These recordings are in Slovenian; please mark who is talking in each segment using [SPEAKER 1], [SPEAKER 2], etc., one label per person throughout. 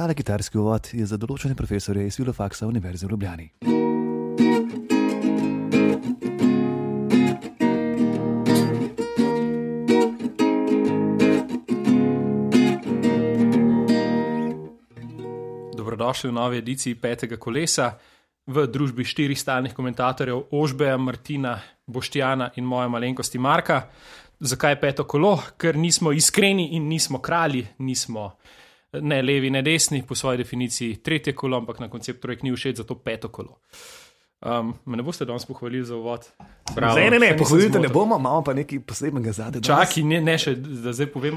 [SPEAKER 1] Tale kitarski uvod je za določene profesorje iz Filofaksa Univerze v Ljubljani.
[SPEAKER 2] Dobrodošli v novi ediciji petega kolesa v družbi štirih stalnih komentatorjev Ožbeja, Martina, Boštjana in moje malenkosti Marka. Zakaj peto kolo? Ker nismo iskreni in nismo kralji, nismo ne levi, ne desni, po svoji definiciji tretje kolo, ampak na koncept projekt ni všeč, zato peto kolo. Um, me ne boste danes pohvalili za uvod? Bravo,
[SPEAKER 1] Ne, ne, ne, pohvalite ne bomo, imamo pa nekaj posebnega zadaj.
[SPEAKER 2] Čakaj, ne, ne še, da zdaj povem.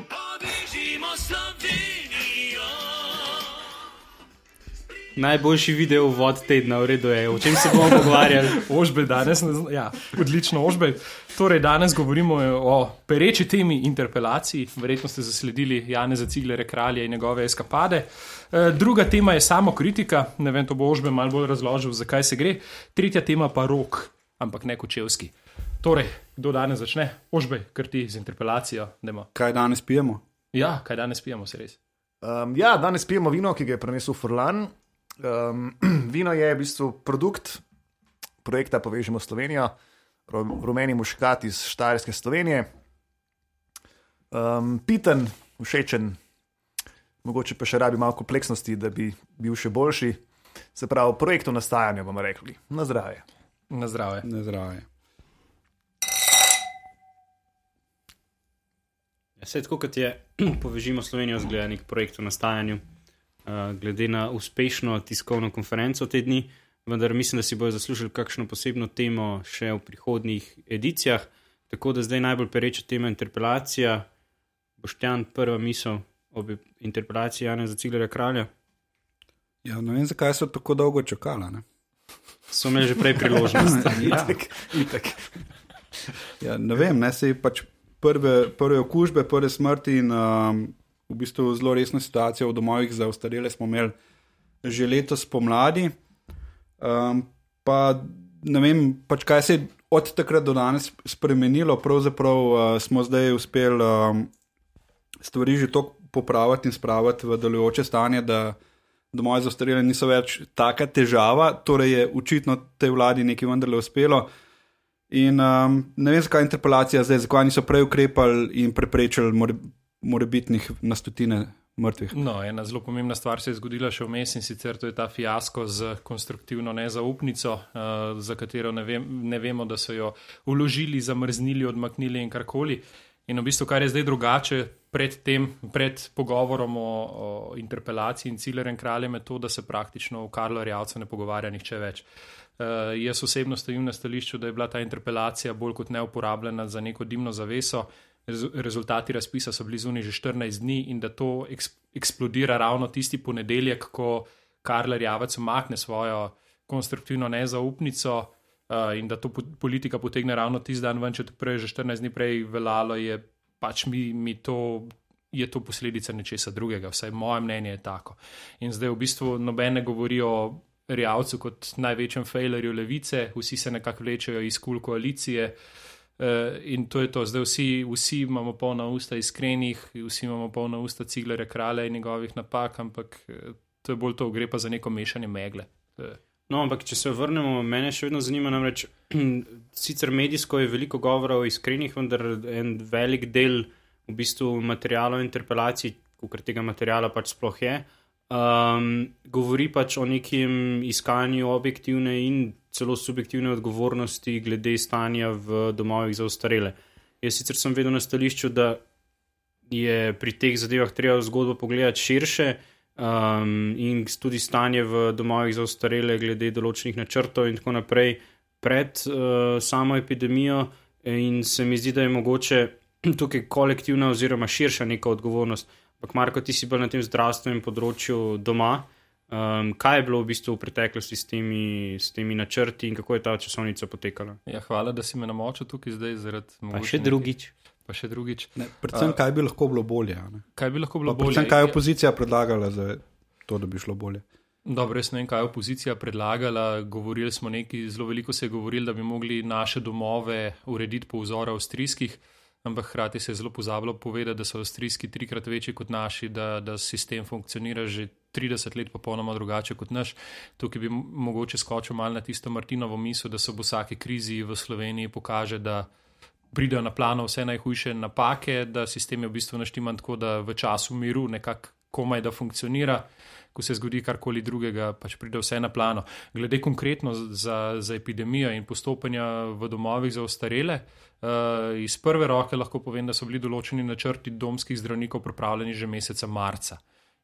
[SPEAKER 3] Najboljši video vod tedna, v redu je. O čem se bomo pogovarjali?
[SPEAKER 2] Ožbelj danes, ja, odlično ožbelj. Torej, danes govorimo o pereči temi interpelaciji. Verjetno ste zasledili Janeza Ciglere, kralja in njegove eskapade. E, Druga tema je samo kritika, ne vem, to bo ožbelj malo bolj razložil, zakaj se gre. Tretja tema pa rok, ampak ne kočevski. Torej, kdo danes začne? Ožbelj, ker ti z interpelacijo. Dajmo.
[SPEAKER 4] Kaj danes pijemo?
[SPEAKER 2] Ja, kaj danes pijemo, se res.
[SPEAKER 1] Um, ja, danes pijemo vino, ki ga je prinesel Furlan. Um, vino je v bistvu produkt projekta Povežimo Slovenijo, ru- rumeni muškat iz Štajerske Slovenije. Um, piten, všečen, mogoče pa še rabi malo kompleksnosti, da bi bil še boljši. Se pravi, projekt v nastajanju bomo rekli. Na zdravje.
[SPEAKER 2] Na zdravje.
[SPEAKER 4] Ne zdravje.
[SPEAKER 3] Ja, Vse tako kot je, povežimo Slovenijo z gledanim projektom v nastajanju, uh, glede na uspešno tiskovno konferenco te dni, vendar mislim, da si bojo zaslužili kakšno posebno temo še v prihodnjih edicijah. Tako da zdaj najbolj pereča tema interpelacija. Boštjan, prva misel o interpelaciji Jana za Ciglerja kralja.
[SPEAKER 4] Ja, ne vem, zakaj so tako dolgo čakali. ne.
[SPEAKER 3] So imeli že prej priložnost.
[SPEAKER 4] ja,
[SPEAKER 1] Itak, itak.
[SPEAKER 4] ja, ne vem, ne se pač prve, prve okužbe, prve smrti in um, v bistvu zelo resno situacijo v domovih za ostarele smo imeli že letos pomladi. Um, pa ne vem, pač kaj se je od takrat do danes spremenilo. Pravzaprav uh, smo zdaj uspeli um, stvari že tako popraviti in spraviti v delujoče stanje, da domovi za ostarele niso več taka težava, torej je očitno tej vladi nekaj vendarle uspelo. In um, ne vem, zakaj interpelacija zdaj, zakaj niso prej ukrepali in preprečili morebitnih na stotine mrtvih.
[SPEAKER 2] No, ena zelo pomembna stvar se je zgodila še vmes in sicer to je ta fiasko z konstruktivno nezaupnico, uh, za katero ne, vem, ne vemo, da so jo uložili, zamrznili, odmaknili in karkoli. In v bistvu, kar je zdaj drugače pred tem, pred pogovorom o, o interpelaciji in cilerem kraljem, je to, da se praktično v Karlo Rjavcu ne pogovarja nihče več. Uh, jaz osebno stojim na stališču, da je bila ta interpelacija bolj kot ne uporabljena za neko dimno zaveso. Rezu- Rezultati razpisa so bili zunaj že 14 dni in da to eks eksplodira ravno tisti ponedeljek, ko Karl Rjavec umakne svojo konstruktivno nezaupnico uh, in da to po politika potegne ravno tisti dan ven, če to prej že 14 dni prej veljalo, je pač mi, mi to. Je to posledica nečesa drugega, vsaj moje mnenje je tako. In zdaj v bistvu noben ne govori o Rjavcu kot največjem failerju levice, vsi se nekako vlečejo iz kul koalicije. Uh, in to je to, zdaj vsi, vsi imamo polna usta iskrenih, vsi imamo polna usta ciglere kralja in njegovih napak, ampak eh, to je bolj to, gre pa za neko mešanje megle. Je-
[SPEAKER 3] No, ampak če se vrnemo, mene še vedno zanima, namreč sicer medijsko je veliko govora o iskrenih, vendar en velik del v bistvu materijala o interpelaciji, ker tega materijala pač sploh je, um, govori pač o nekem iskanju objektivne in celo subjektivne odgovornosti glede stanja v domovih za ostarele. Jaz sicer sem vedno na stališču, da je pri teh zadevah treba zgodbo pogledati širše um, in tudi stanje v domovih za ostarele, glede določenih načrtov in tako naprej, pred uh, samo epidemijo. In se mi zdi, da je mogoče tukaj kolektivna oziroma širša neka odgovornost. Ampak, Marko, ti si bil na tem zdravstvenem področju doma. Um, kaj je bilo v bistvu v preteklosti s temi, s temi načrti in kako je ta časovnica potekala?
[SPEAKER 2] Ja, hvala, da si me namočil tukaj zdaj zaradi
[SPEAKER 3] Pa
[SPEAKER 2] mogoče
[SPEAKER 3] še drugič.
[SPEAKER 2] Pa še drugič.
[SPEAKER 4] Ne, predvsem, kaj bi lahko bilo bolje. a Ne?
[SPEAKER 2] Kaj bi lahko bilo
[SPEAKER 4] Pa
[SPEAKER 2] bolje?
[SPEAKER 4] Predvsem, kaj je opozicija predlagala za to, da bi šlo bolje.
[SPEAKER 2] Dobro, jaz ne vem, kaj je opozicija predlagala. Govorili smo nekaj, zelo veliko se je govorilo, da bi mogli naše domove urediti po vzoru avstrijskih, ampak hkrati se je zelo pozabilo povedati, da so avstrijski trikrat večji kot naši, da, da sistem funkcionira že 30 let popolnoma drugače kot naš. Tukaj bi mogoče skočil malo na tisto Martinovo misel, da se v vsaki krizi v Sloveniji pokaže, da pridejo na plano vse najhujše napake, da sistem je v bistvu naštiman tako, da v času miru nekako komaj da funkcionira. Ko se zgodi karkoli drugega, pač pride vse na plano. Glede konkretno za, za epidemijo in postopanja v domovih za ostarele, uh, iz prve roke lahko povem, da so bili določeni načrti domskih zdravnikov pripravljeni že meseca marca.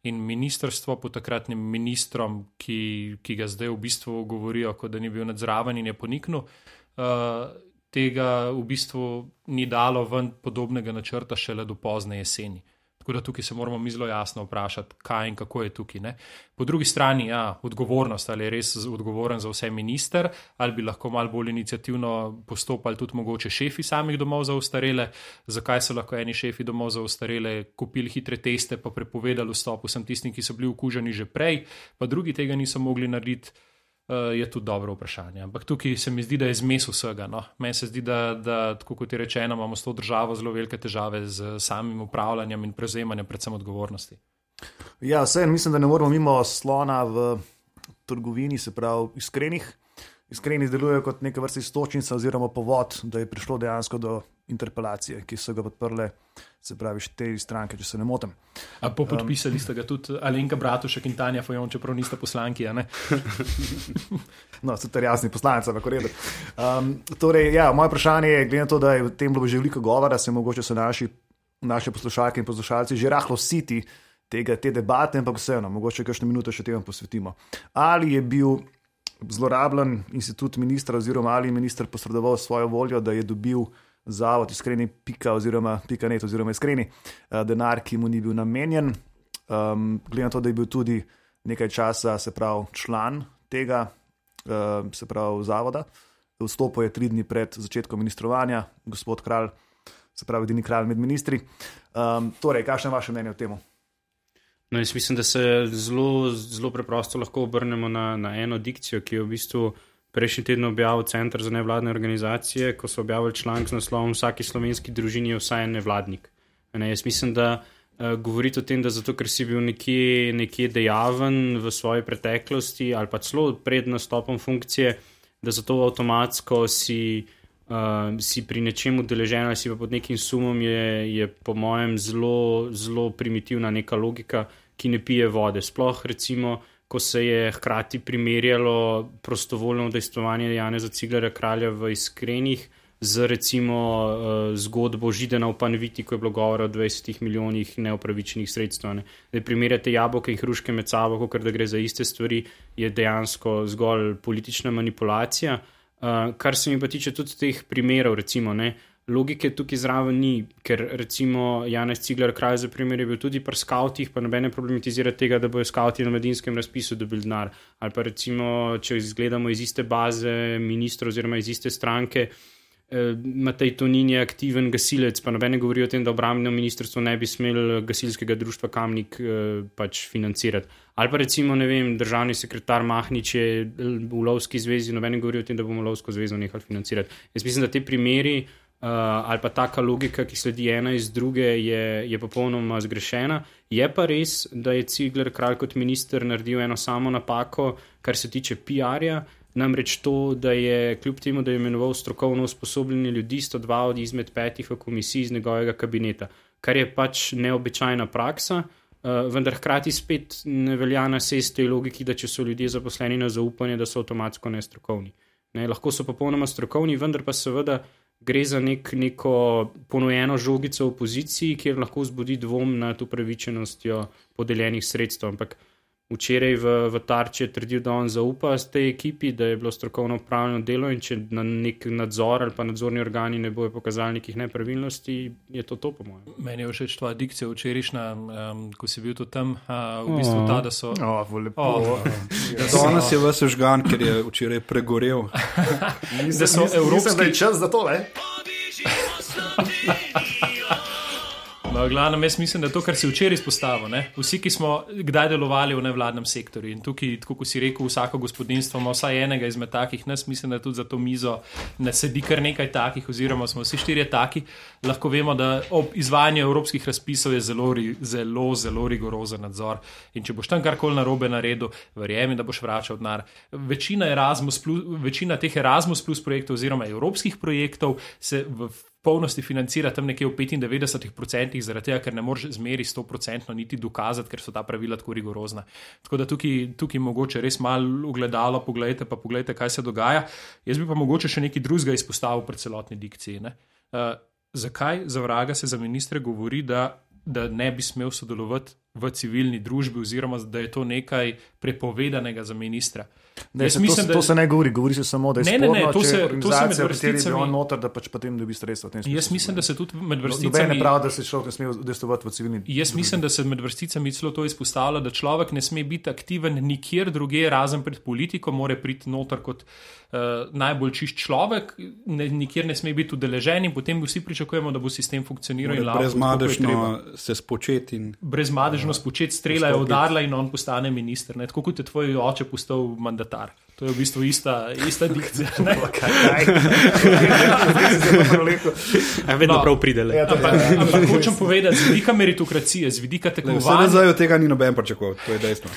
[SPEAKER 2] In ministrstvo pod takratnim ministrom, ki, ki ga zdaj v bistvu govorijo, kot da ni bil nadzraven in je poniknil, uh, tega v bistvu ni dalo ven podobnega načrta šele do pozne jeseni. Tako da tukaj se moramo mi zelo jasno vprašati, kaj in kako je tukaj. Ne? Po drugi strani, ja, odgovornost, ali je res odgovoren za vse minister, ali bi lahko malo bolj inicijativno postopali tudi mogoče šefi samih domov za ustarele, zakaj so lahko eni šefi domov za ustarele kupili hitre teste, pa prepovedali vstop vsem tistim, ki so bili okuženi že prej, pa drugi tega niso mogli narediti. Uh, je tudi dobro vprašanje. Ampak tukaj se mi zdi, da je zmes vsega. No? Meni se zdi, da, da, tako kot je rečeno, imamo s to državo zelo velike težave z samim upravljanjem in prevzemanjem, predvsem odgovornosti.
[SPEAKER 1] Ja, vse mislim, da ne moramo mimo slona v trgovini, se pravi, iskrenih. Iskreni delujejo kot neka vrsta istočnica oziroma povod, da je prišlo dejansko do interpelacije, ki so ga podprle, se pravi, štiri stranke, če se ne motim.
[SPEAKER 2] A po podpisali um, ste ga tudi Alenka Bratušek in Tanja Fojon, čeprav niste poslanki,
[SPEAKER 1] no, so ter jasni poslanci, ampak redo. Um, torej, ja, moje vprašanje je, glede na to, da je v tem bilo že veliko govora, se mogoče so naši, naše poslušalke in poslušalci že rahlo siti tega, te debate, ampak vseeno, mogoče kakšne minute še temu posvetimo. Ali je bil zlorabljen institut ministra, oziroma ali je minister posredoval svojo voljo, da je dobil zavod iskreni pika, oziroma pika net, oziroma iskreni uh, denar, ki mu ni bil namenjen. Um, glede na to, da je bil tudi nekaj časa, se pravi, član tega, uh, se pravi, zavoda. Vstopil je tri dni pred začetkom ministrovanja, gospod kralj, se pravi, edini kralj med ministri. Um, torej, kakšno je vaše mnenje o tem?
[SPEAKER 3] No, jaz mislim, da se zelo, zelo preprosto lahko obrnemo na, na eno dikcijo, ki je v bistvu prejšnji teden objavil Center za nevladne organizacije, ko so objavili članek z naslovom Vsaki slovenski družini je vsaj en nevladnik. Ne, jaz mislim, da uh, govoriti o tem, da zato, ker si bil nekje, nekje dejaven v svoji preteklosti ali pa celo pred nastopom funkcije, da zato avtomatsko si uh, si pri nečem udeležen ali si pa pod nekim sumom, je, je po mojem zelo, zelo primitivna neka logika, ki ne pije vode. Sploh recimo, ko se je hkrati primerjalo prostovoljno udejstvovanje Janeza Ciglera kralja v iskrenih. Z recimo uh, zgodbo Židena v Panviti, ko je bilo govora o 20 milijonih neopravičenih sredstev. Ne. Da primerjate jabolke in hruške med sabo, ker da gre za iste stvari, je dejansko zgolj politična manipulacija. Uh, kar se mi pa tiče tudi teh primerov, recimo, ne, logike tukaj zraven ni, ker recimo Janez Cigler, kraj za primer, je bil tudi pri skavtih, pa nobene problematizira tega, da bojo skavti na medinskem razpisu dobili denar. Ali pa recimo, če izgledamo iz iste baze ministrov oziroma iz iste stranke. Eh, Matej Tonin je aktiven gasilec, pa nobene govori o tem, da obrambno ministrstvo ne bi smel gasilskega društva Kamnik eh, pač financirati. Ali pa recimo, ne vem, državni sekretar Mahnič je v Lovski zvezi, nobene govori o tem, da bomo Lovsko zvezo nehali financirati. Jaz mislim, da te primeri uh, ali pa taka logika, ki sledi ena iz druge, je, je popolnoma zgrešena. Je pa res, da je Cigler kralj kot minister naredil eno samo napako, kar se tiče PR-ja. Namreč to, da je kljub temu, da je imenoval strokovno usposobljene ljudi, 102 od izmed petih v komisiji iz njegovega kabineta, kar je pač neobičajna praksa. Uh, vendar hkrati spet ne velja na sest tej logiki, da če so ljudje zaposleni na zaupanje, da so avtomatsko nestrokovni. Ne, lahko so popolnoma strokovni, vendar pa seveda gre za nek, neko ponujeno žogico v opoziciji, kjer lahko vzbudi dvom nad upravičenostjo podeljenih sredstev. Ampak včeraj v, v Tarči je trdil, da on zaupa z tej ekipi, da je bilo strokovno upravljeno delo in če na nek nadzor ali pa nadzorni organi ne bojo pokazali nekih nepravilnosti, je to to, po mojem.
[SPEAKER 2] Meni je všeč tvoja dikcija včerajšnja, um, ko si bil tam, uh, v bistvu ta, da so.
[SPEAKER 1] Oh, lepo. Oh,
[SPEAKER 4] Danes je vse žgan, ker je včeraj pregorel.
[SPEAKER 1] da so evropski čas za to, ne?
[SPEAKER 2] No, glavnem, jaz mislim, da to, kar si včeraj izpostavil. Ne? Vsi, ki smo kdaj delovali v nevladnem sektorju in tukaj, kot si rekel, vsako gospodinstvo ima vsaj enega izmed takih, nas mislim, da tudi za to mizo ne sedi kar nekaj takih, oziroma smo vsi štirje taki. Lahko vemo, da ob izvajanju evropskih razpisov je zelo, zelo, zelo rigorozen nadzor. In če boš tam karkoli narobe naredil, verjemi, da boš vračal denar. Večina, večina teh Erasmus plus projektov oziroma evropskih projektov se v polnosti financira tam nekje v 95%, zaradi tega, ker ne moreš zmeri 100% niti dokazati, ker so ta pravila tako rigorozna. Tako da tukaj, tukaj mogoče res malo ugledalo, pogledajte pa pogledajte, kaj se dogaja. Jaz bi pa mogoče še nekaj drugega izpostavil pri celotni dikciji. Uh, zakaj za vraga se za ministre govori, da, da ne bi smel sodelovati v civilni družbi, oziroma da je to nekaj prepovedanega za ministra?
[SPEAKER 1] Ne, se, mislim, to, to se ne govori, govori se samo, da je
[SPEAKER 2] ne,
[SPEAKER 1] sporno,
[SPEAKER 2] ne, ne, to se,
[SPEAKER 1] to se
[SPEAKER 2] med vrsticami
[SPEAKER 1] on noter, da pač potem dobi sredstva.
[SPEAKER 2] Jaz mislim, da se tudi med vrsticami.
[SPEAKER 1] Noben ne pravi, da se človek ne sme udestovati v civilni.
[SPEAKER 2] Jaz mislim, da se med vrsticami celo to izpostavlja, da človek ne sme biti aktiven nikjer druge, razen pred politiko, more priti noter kot uh, najbolj čist človek, ne, nikjer ne sme biti udeležen in potem vsi pričakujemo, da bo sistem funkcioniral.
[SPEAKER 4] Brezmadežno se spočeti. In...
[SPEAKER 2] Brezmadežno spočeti, streljajo, udarla in on postane minister. Ne? Tako kot je tvoj oče postal mandatar. To je v bistvu ista, ista dikcija.
[SPEAKER 3] Vedno no, prav pridele.
[SPEAKER 2] Ja, ampak, ampak hočem povedati, z vidika meritokracije, z vidika tekmovanja.
[SPEAKER 4] Zdaj od tega ni noben pričakoval, to je dejstvo.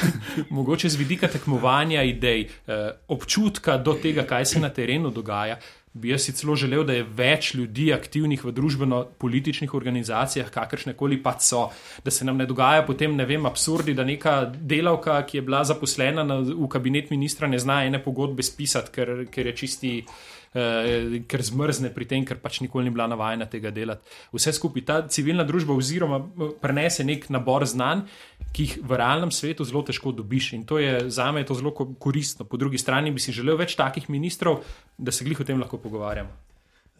[SPEAKER 2] Mogoče z vidika tekmovanja idej, eh, občutka do tega, kaj se na terenu dogaja bi jaz si celo želel, da je več ljudi aktivnih v družbeno-političnih organizacijah, kakršne koli pa so. Da se nam ne dogaja potem, ne vem, absurdi, da neka delavka, ki je bila zaposlena na, v kabinet ministra, ne zna ene pogodbe spisati, ker, ker je čisti uh, ker zmrzne pri tem, ker pač nikoli ni bila navajena tega delati. Vse skupaj ta civilna družba oziroma eh, prenese nek nabor znanj, ki jih v realnem svetu zelo težko dobiš in to je za me to zelo koristno. Po drugi strani bi si želel več takih ministrov, da se glih o tem lahko pogovarjamo.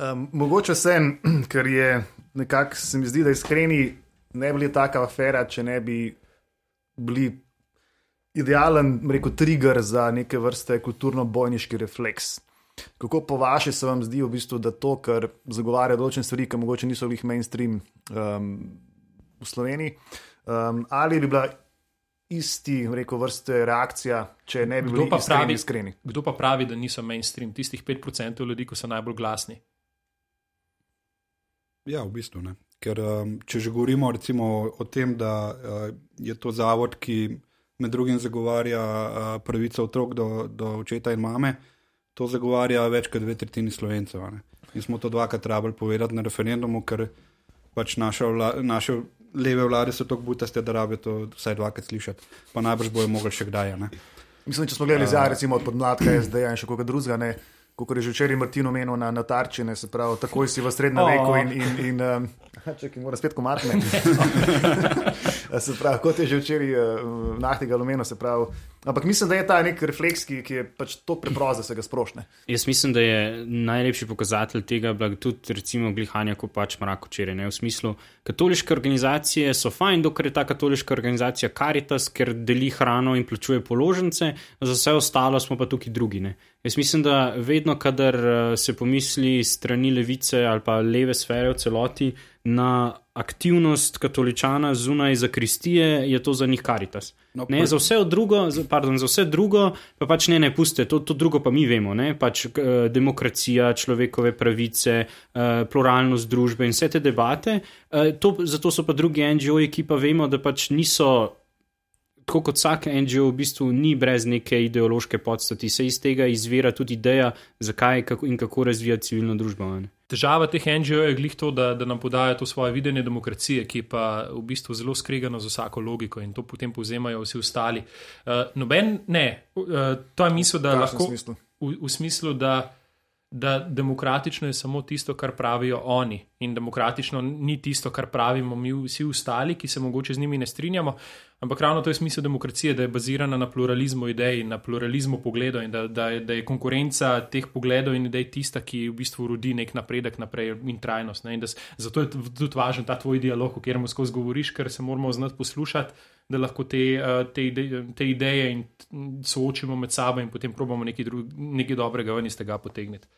[SPEAKER 1] Um, mogoče sem, ker je nekako se mi zdi, da iskreni ne bi bila taka afera, če ne bi bili idealen, rekel, trigger za neke vrste kulturno-bojniški refleks. Kako po vaši se vam zdi, v bistvu, da to, kar zagovarja določene stvari, ki mogoče niso bili mainstream um, v Sloveniji, um, ali bi bila isti, rekel, vrste reakcija, če ne bi bili pravi, iskreni?
[SPEAKER 2] Kdo pa pravi, da niso mainstream, tistih 5% ljudi, ki so najbolj glasni?
[SPEAKER 4] Ja, v bistvu ne. Ker um, če že govorimo recimo, o tem, da uh, je to zavod, ki med drugim zagovarja uh, pravico otrok do, do očeta in mame to zagovarja več kot dve tretjini slovencev. In smo to dvakrat trebali povedati na referendumu, ker pač naša vla, naše leve vlade so tako butaste, da rabijo to vsaj dvakrat slišati. Pa najbrž bojo mogli še kdaj. Ne?
[SPEAKER 1] Mislim, če smo gledali zdaj, recimo od podmladka SD in še koga drugega. Kot je že včeraj Martin omenil na, na tarčine, se pravi, takoj si v srednjem veku in, in, in um, če ki mora spet komarne. se pravi, kot je že včeraj uh, nahtega lumena, se pravi. Ampak mislim, da je ta nek refleks, ki, ki je pač to preprosto, da se ga sprošne.
[SPEAKER 3] Jaz mislim, da je najlepši pokazatelj tega, da tudi recimo glihanja, ko pač mrako včeraj. V smislu, katoliške organizacije so fajn, dokler je ta katoliška organizacija Caritas, ker deli hrano in plačuje položnice, za vse ostalo smo pa tukaj drugi. Ne? Jaz mislim, da vedno, kadar eh, se pomisli strani levice ali pa leve sfere v celoti na aktivnost katoličana zunaj zakristije, je to za njih karitas. No, ne, za, vse drugo, pardon, za vse drugo, pa pač ne, ne puste, to, to drugo pa mi vemo. Ne, pač, eh, demokracija, človekove pravice, eh, pluralnost družbe in vse te debate. Eh, to, zato so pa drugi NGO-ji, ki pa vemo, da pač niso. Tako kot vsak NGO, v bistvu ni brez neke ideološke podstati, se iz tega izvira tudi ideja, zakaj kako in kako razvijati civilno družbo. Ne?
[SPEAKER 2] težava teh NGO-jev je glih to, da, da nam podajo to svoje videnje demokracije, ki je pa v bistvu zelo skregano z vsako logiko in to potem povzemajo vsi ostali. Uh, noben, ne, uh, to je misel, da lahko. Smislu? V, v smislu, da da demokratično je samo tisto, kar pravijo oni, in demokratično ni tisto, kar pravimo mi vsi ostali, ki se mogoče z njimi ne strinjamo. Ampak ravno to je smisel demokracije, da je bazirana na pluralizmu idej, na pluralizmu pogledov in da, da, da je konkurenca teh pogledov in idej tista, ki v bistvu rodi nek napredek naprej in trajnost. In da, zato je tudi važen ta tvoj dialog, o katerem skozi govoriš, ker se moramo znati poslušati da lahko te, eh, te, ide, te ideje soočimo med sabo in potem probamo nekaj, dru, nekaj dobrega ven iz tega potegniti.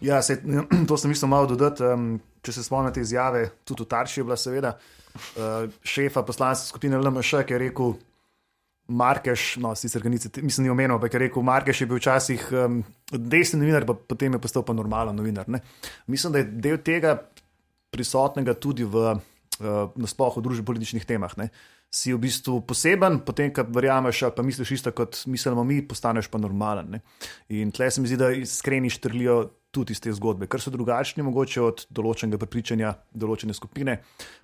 [SPEAKER 1] Ja, se, to sem mislil malo dodati. Um, če se spomnite izjave, tudi v Tarši je bila, seveda, uh, šefa poslanske skupine LMŠ, ki je rekel, Markeš, no, sicer ga nisem, mislim, ni omenil, ampak je rekel, Markeš je bil včasih um, desni novinar, pa potem je postal pa normalen novinar. Ne? Mislim, da je del tega prisotnega tudi v uh, nasplošno v družbi političnih temah. Ne? Si v bistvu poseben, potem, ko verjameš, pa misliš isto kot mislimo mi, postaneš pa normalen. Ne? In tle se mi zdi, da iskreni štrlijo tudi iz te zgodbe, ker so drugačni, mogoče od določenega prepričanja, določene skupine,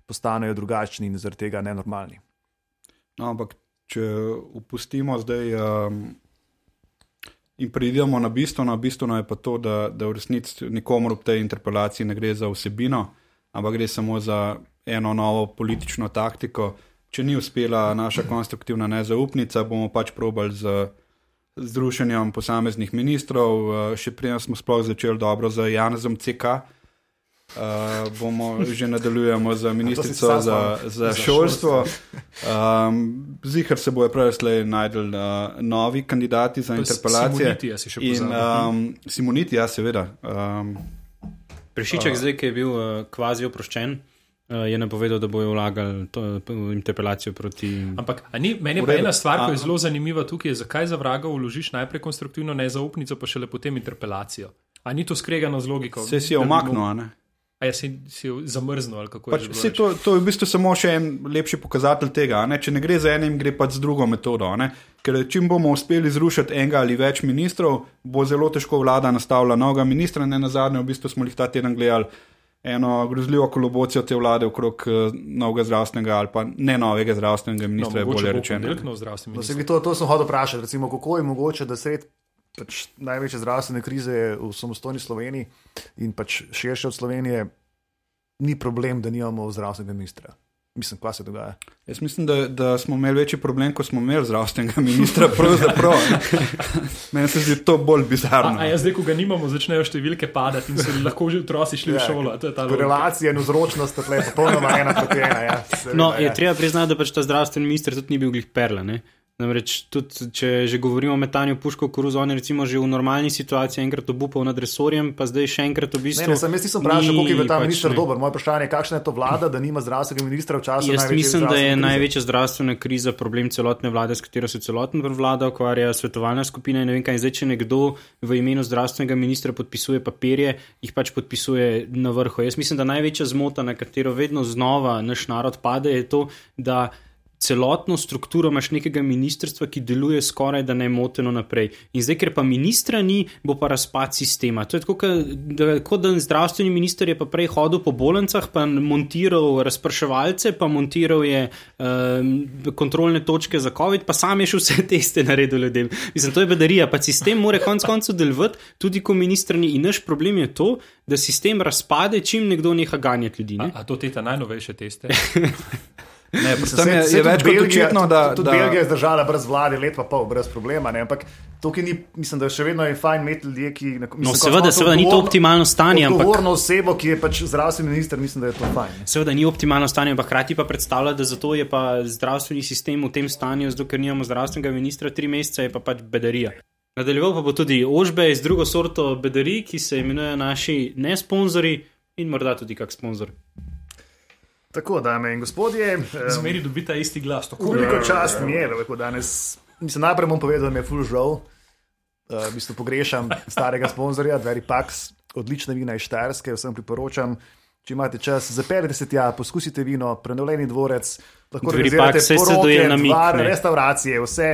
[SPEAKER 1] postanejo drugačni in zaradi tega nenormalni.
[SPEAKER 4] No, ampak če upustimo zdaj um, in pridemo na bistvo, na bistvo je pa to, da, da v resnici nikomor v tej interpelaciji ne gre za vsebino, ampak gre samo za eno novo politično taktiko. Če ni uspela naša konstruktivna nezaupnica, bomo pač probali z združenjem posameznih ministrov, uh, še prej smo sploh začeli dobro z Janezom CK. Uh, bomo že nadaljujemo z ministrico za, za šolstvo. Um, Zihar se bojo prejslej najdel uh, novi kandidati za interpelacije.
[SPEAKER 2] In
[SPEAKER 4] um, Simoniti, ja, seveda. Um,
[SPEAKER 3] Prešiček, uh, zdaj, ki je bil uh, kvazi oproščen. Uh, je napovedal, da bojo vlagali to interpelacijo proti.
[SPEAKER 2] Ampak ni, meni je pa ena stvar, ki je zelo zanimiva tukaj, je, zakaj za vraga vložiš najprej konstruktivno nezaupnico, pa šele potem interpelacijo. A ni to skregano z logiko?
[SPEAKER 4] Se si je omaknil, a ne?
[SPEAKER 2] A je si, si zamrznil ali kako
[SPEAKER 4] pač,
[SPEAKER 2] je?
[SPEAKER 4] To, to je v bistvu samo še en lepši pokazatelj tega. Ne? Če ne gre za enim, gre pač z drugo metodo. Ne? Ker čim bomo uspeli zrušiti enega ali več ministrov, bo zelo težko vlada nastavila novega ministra. Ne na zadnje, v bistvu smo jih ta teden gledali eno grozljivo kolobocijo te vlade okrog uh, novega zdravstvenega ali pa ne novega zdravstvenega ministra, no, je bolje rečeno.
[SPEAKER 1] No, to, to sem hotel vprašati, recimo, kako je mogoče, da sred pač največje zdravstvene krize v samostojni Sloveniji in pač širše od Slovenije, ni problem, da nimamo zdravstvenega ministra. Mislim, kaj se dogaja.
[SPEAKER 4] Jaz mislim, da, da smo imeli večji problem, ko smo imeli zdravstvenega ministra. Pravzaprav. Meni se zdi to bolj bizarno.
[SPEAKER 2] A, a jaz zdaj, ko ga nimamo, začnejo številke padati in so lahko že otroci šli v ja, šolo.
[SPEAKER 1] Korelacija in vzročnost je popolnoma ena proti ena. Ja.
[SPEAKER 3] No, je ja. treba priznati, da pač ta zdravstveni minister tudi ni bil glih perla. Ne? Namreč, tudi, če že govorimo o metanju puško koruzo, on je recimo že v normalni situaciji enkrat obupal nad resorjem, pa zdaj še enkrat v bistvu.
[SPEAKER 1] Ne, ne sem jaz nisem vprašal, kako je ta pač minister dober. Moje vprašanje je, kakšna je to vlada, da nima zdravstvenega ministra v času?
[SPEAKER 3] Jaz mislim, da je krize. največja zdravstvena kriza problem celotne vlade, s katero se celotna vlada ukvarja, svetovalna skupina in ne vem kaj. Zdaj, če nekdo v imenu zdravstvenega ministra podpisuje papirje, jih pač podpisuje na vrhu. Jaz mislim, da največja zmota, na katero vedno znova naš narod pade, je to, da celotno strukturo imaš nekega ministrstva, ki deluje skoraj da ne moteno naprej. In zdaj, ker pa ministra ni, bo pa razpad sistema. To je tako, kot da zdravstveni minister je pa prej hodil po bolnicah, pa montiral razpraševalce, pa montiral je um, kontrolne točke za COVID, pa sam je še vse teste naredil ljudem. Mislim, to je bedarija, pa sistem mora konec koncev delovati, tudi ko ministr ni. In naš problem je to, da sistem razpade, čim nekdo neha ganjati ljudi. Ne?
[SPEAKER 2] A, a to te ta najnovejše teste?
[SPEAKER 4] Ne, se, je, je več kot očitno, da
[SPEAKER 1] tudi da... Belgija je zdržala brez vlade, let pa pol, brez problema. Ne? Ampak tukaj ni, mislim, da je še vedno je fajn imeti ljudi, ki. Mislim,
[SPEAKER 3] no, seveda, seveda ni to optimalno stanje.
[SPEAKER 1] Odgovorno
[SPEAKER 3] ampak...
[SPEAKER 1] osebo, ki je pač zdravstveni minister, mislim, da je to fajn. Ne?
[SPEAKER 3] Seveda ni optimalno stanje, ampak hkrati pa predstavlja, da zato je pa zdravstveni sistem v tem stanju, zato ker nimamo zdravstvenega ministra tri mesece, je pa pač bedarija. Nadaljeval pa bo tudi ožbe iz drugo sorto bedarij, ki se imenujejo naši ne sponzori in morda tudi kak sponzor.
[SPEAKER 1] Tako, dame in gospodje.
[SPEAKER 2] Zmeri um, dobita isti glas.
[SPEAKER 1] Koliko čast mi je, da danes. Mislim, najprej bom povedal, da mi je full žal. Uh, v bistvu pogrešam starega sponzorja, Dveri Pax, odlične vina iz Štajerske, vsem priporočam. Če imate čas, zaperite se tja, poskusite vino, prenovljeni dvorec, lahko
[SPEAKER 3] rečete, vse se doje na miru.
[SPEAKER 1] Restauracije, vse.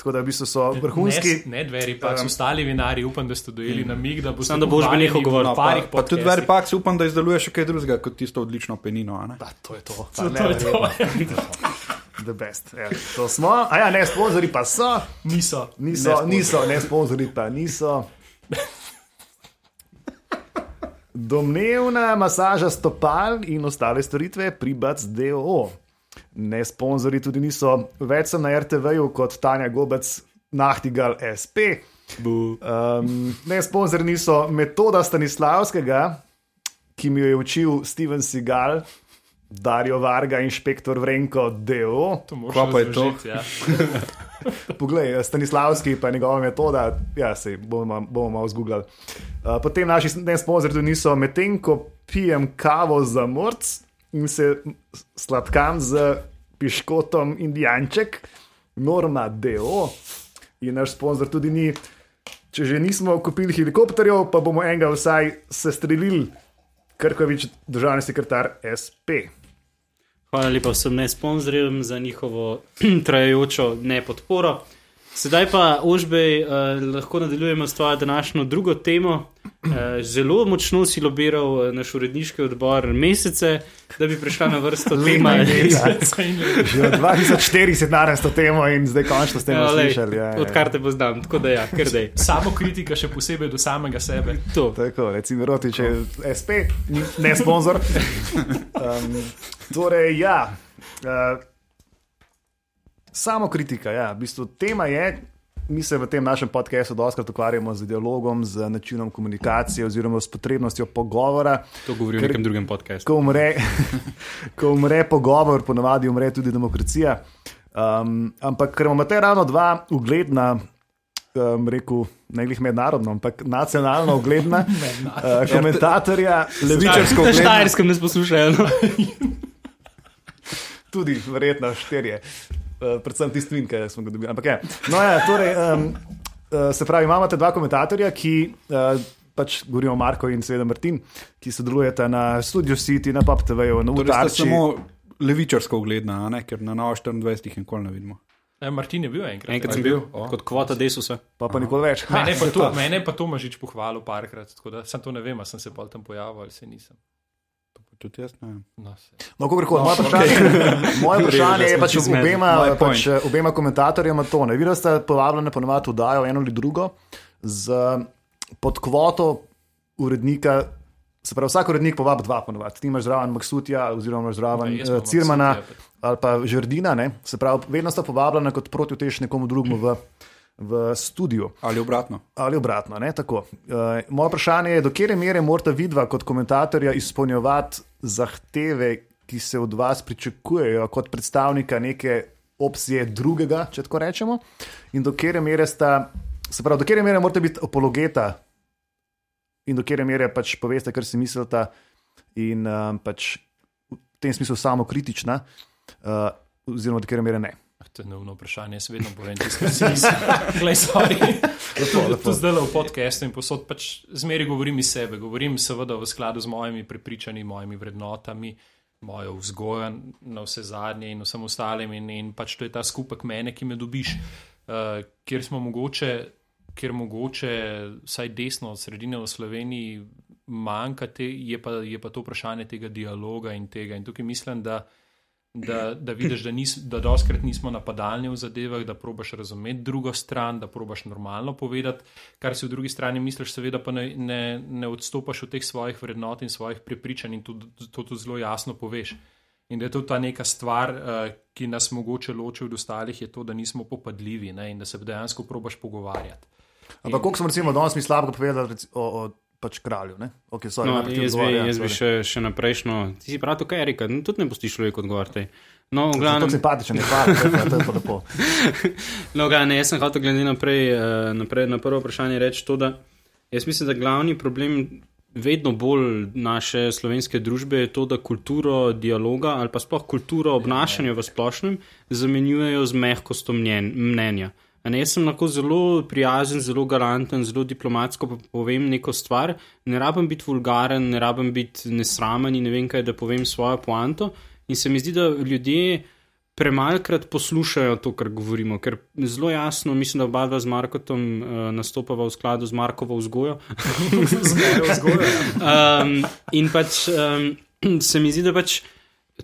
[SPEAKER 1] Tako da v bistvu so vrhunski.
[SPEAKER 2] Ne, ne dveri, pa um, ostali vinari, upam, da ste dojeli na mig, da
[SPEAKER 3] boste. Sam, da boš veliko govoril.
[SPEAKER 4] No, pa, pa tudi dveri, pa si upam, da izdeluje še kaj drugega kot tisto odlično penino.
[SPEAKER 1] Pa, to je to.
[SPEAKER 2] Pa, to, ne, to je to.
[SPEAKER 1] The best. Ja, to smo. A ja, ne, sponzori pa so.
[SPEAKER 2] Niso.
[SPEAKER 1] Niso, ne niso, ne sponzori pa niso. Domnevna masaža stopal in ostale storitve pri BAC.do. Ne sponzori tudi niso več na RTV-ju kot Tanja Gobec, Nahtigal SP. Um, ne sponzori niso metoda Stanislavskega, ki mi jo je učil Steven Segal, Darijo Varga, inšpektor Vrenko, DO.
[SPEAKER 2] Kaj pa je to? Ja.
[SPEAKER 1] Poglej, Stanislavski pa njegova metoda, ja, se bomo, bomo malo zgooglali. Uh, potem naši sponzorji niso, medtem ko pijem kavo za morc in se sladkam z piškotom Indijanček, Norma DO. In naš sponzor tudi ni. Če že nismo kupili helikopterjev, pa bomo enega vsaj sestrelili, Krkovič, državni sekretar SP.
[SPEAKER 3] Hvala lepa vsem ne sponzorjem za njihovo trajajočo nepodporo. Sedaj pa, Ožbej, eh, lahko nadaljujemo s tvojo današnjo drugo temo. Eh, zelo močno si lobiral eh, naš uredniški odbor mesece, da bi prišla na vrsto tema.
[SPEAKER 1] Že od 2004 si danes to temo in zdaj končno ste jo slišali. Ja, ja.
[SPEAKER 3] Odkar te poznam, tako da ja, ker dej.
[SPEAKER 2] Samo kritika, še posebej do samega sebe.
[SPEAKER 3] To.
[SPEAKER 1] Tako, recimo, roti, če je SP, ne sponsor. Um, torej, ja. Uh, samo kritika, ja. V bistvu, tema je, mi se v tem našem podkastu doskrat ukvarjamo z dialogom, z načinom komunikacije oziroma s potrebnostjo pogovora.
[SPEAKER 3] To govori v
[SPEAKER 1] Ker-
[SPEAKER 3] nekem drugem podkastu.
[SPEAKER 1] Ko umre, ko umre pogovor, ponavadi umre tudi demokracija. Um, ampak ker imamo te ravno dva ugledna, um, rekel, ne glih mednarodno, ampak nacionalno ugledna uh, komentatorja,
[SPEAKER 4] Levičarsko
[SPEAKER 3] Na
[SPEAKER 4] gledano.
[SPEAKER 3] Štajerskem nas poslušajo. No?
[SPEAKER 1] tudi verjetno štirje, predvsem tisti, ki smo ga dobili. Ampak je. No, ja, torej, um, uh, se pravi, imamo te dva komentatorja, ki. Uh, Pač govorimo o Marko in seveda Martin, ki sodelujeta na Studio City, na Pop TV-ju, na
[SPEAKER 4] Torej sta
[SPEAKER 1] Utarči.
[SPEAKER 4] samo levičarsko ogledna, a ne? ker na Novo 24 jih nikoli ne vidimo.
[SPEAKER 2] E, Martin je bil enkrat.
[SPEAKER 3] Enkrat
[SPEAKER 2] ja.
[SPEAKER 3] sem bil
[SPEAKER 4] O.
[SPEAKER 3] kot kvota Desusa.
[SPEAKER 1] Pa pa nikoli več. Ha,
[SPEAKER 2] Mene je pa to, mene je pa to Mažič pohvalil parkrat, tako da sem to ne vem, a sem se pa tam pojavil ali se nisem.
[SPEAKER 4] Tudi jaz ne vem.
[SPEAKER 2] No, se.
[SPEAKER 1] No, kakorkoli, moje vprašanje, moje vprašanje je pač obema, pač eh, obema komentatorjema to. Ne vidiš, da ste povabljeni ponovadi v dajo eno ali drugo z pod kvoto urednika. Se pravi, vsak urednik povabi dva ponovadi. Ti imaš zraven Maksutja, oziroma imaš zraven
[SPEAKER 2] jaz
[SPEAKER 1] eh, Cirmana
[SPEAKER 2] Maksutija,
[SPEAKER 1] ali pa Žrdina. Ne? Se pravi, vedno sta povabljena kot protivtež nekomu drugemu v, v studiu.
[SPEAKER 4] Ali obratno.
[SPEAKER 1] Ali obratno, ne tako. Uh, moje vprašanje je, do kere mere morate vidva kot komentatorja izpolnjevati zahteve, ki se od vas pričakujejo kot predstavnika neke opcije drugega, če tako rečemo, in do kere mere sta, se pravi, do kere mere morate biti apologeta in do kere mere pač poveste, kar si mislite, in um, pač v tem smislu samo kritična, uh, oziroma do kere mere ne.
[SPEAKER 2] Ah, To je neumno vprašanje, jaz vedno povem, tisto, kar si mislim. Glej, sorry.
[SPEAKER 1] Lepo, lepo.
[SPEAKER 2] To zdaj le v podkastu in posod, pač zmeri govorim iz sebe, govorim seveda v skladu z mojimi prepričanji, mojimi vrednotami, mojo vzgojo na vse zadnje in vsem ostalim in, in pač to je ta skupek mene, ki me dobiš, uh, kjer smo mogoče, kjer mogoče vsaj desno od sredine v Sloveniji manjka, te, je, pa, je pa to vprašanje tega dialoga in tega. In tukaj mislim, da da, da vidiš, da, nis, da doskrat nismo napadalni v zadevah, da probaš razumeti drugo stran, da probaš normalno povedati, kar si v drugi strani misliš, seveda pa ne, ne, ne odstopaš od teh svojih vrednot in svojih prepričanj in to, to, to zelo jasno poveš. In da je to ta neka stvar, uh, ki nas mogoče loči od ostalih, je to, da nismo popadljivi ne? in da se dejansko probaš pogovarjati.
[SPEAKER 1] Ampak koliko smo recimo danes mi slabega povedali o, o pač kralju? Ne? Okay, sorry,
[SPEAKER 3] No, jaz bi,
[SPEAKER 1] odgovor, ja,
[SPEAKER 3] jaz bi
[SPEAKER 1] sorry.
[SPEAKER 3] še, še naprejšno. Ti si prav to, kaj je rekel, no, tudi ne boš človek odgovarjati. No, v glavnem,
[SPEAKER 1] simpatičen je, hvala, to je pa- to je pa lepo.
[SPEAKER 3] no, ga, ne, jaz sem hotel glede naprej, eh, naprej na prvo vprašanje reči to, da jaz mislim, da glavni problem vedno bolj naše slovenske družbe je to, da kulturo dialoga ali pa sploh kulturo obnašanja v splošnem zamenjujejo z mehkostjo mnen, mnenja. Ne, jaz sem lahko zelo prijazen, zelo galanten, zelo diplomatsko povem neko stvar, ne rabim biti vulgaren, ne rabim biti nesramen in ne vem kaj, da povem svojo poanto. In se mi zdi, da ljudje premalkrat poslušajo to, kar govorimo, ker zelo jasno, mislim, da oba dva z Markotom uh, nastopava v skladu z Markovo vzgojo.
[SPEAKER 2] Z mojo vzgojo.
[SPEAKER 3] Um, in pač um, se mi zdi, da pač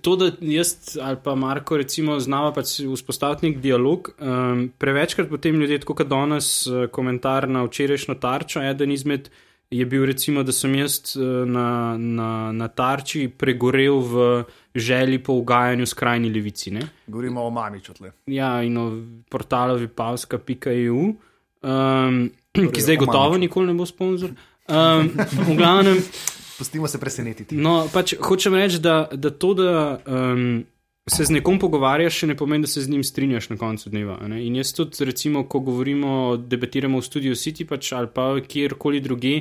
[SPEAKER 3] to, da jaz ali pa Marko, recimo, znava pač vzpostaviti nek dialog, um, prevečkrat potem ljudje, tako kot danes, uh, komentar na včerajšnjo tarčo, eden izmed. Je bil recimo, da sem jaz eh, na, na, na tarči pregorel v želji po ugajanju skrajni levici. Ne?
[SPEAKER 1] Govorimo o mamiču tle.
[SPEAKER 3] Ja, in o portalu vipavska.eu, um, ki
[SPEAKER 4] Torej,
[SPEAKER 3] zdaj
[SPEAKER 4] o
[SPEAKER 3] gotovo
[SPEAKER 4] Mamiču.
[SPEAKER 3] nikoli ne bo sponzor. Um, v glavnem,
[SPEAKER 1] Pustimo se presenetiti.
[SPEAKER 3] no, pač hočem reči, da, da to, da um, se z nekom pogovarjaš, še ne pomeni, da se z njim strinjaš na koncu dneva. ne. In jaz tudi, recimo, ko govorimo, debatiramo v Studio City pač, ali pa kjerkoli druge,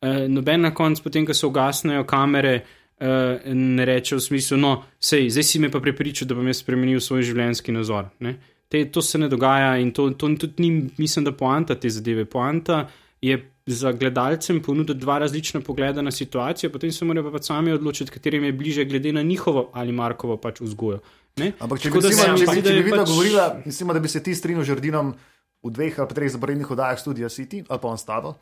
[SPEAKER 3] eh, noben na koncu, potem, ko se ugasnejo kamere, eh, ne reče v smislu, no, sej, zdaj si me pa prepričal, da bom jaz spremenil svoj življenjski nazor. Ne. Te, to se ne dogaja in to, to tudi ni, mislim, da poanta te zadeve. Poanta je za gledalcem ponuditi dva različna pogleda na situacijo, potem se morajo pa pač sami odločiti, katerim je bliže, glede na njihovo ali Markovo pač vzgojo. Ne?
[SPEAKER 1] Ampak če bi,
[SPEAKER 3] Tako
[SPEAKER 1] recimo,
[SPEAKER 3] se mi zdi,
[SPEAKER 1] bi-
[SPEAKER 3] da je
[SPEAKER 1] bi videla
[SPEAKER 3] pač-
[SPEAKER 1] govorila, mislim, da bi se ti strinjal z Žrdinom v dveh ali treh zaporednih oddajah Studia City ali pa on stavo.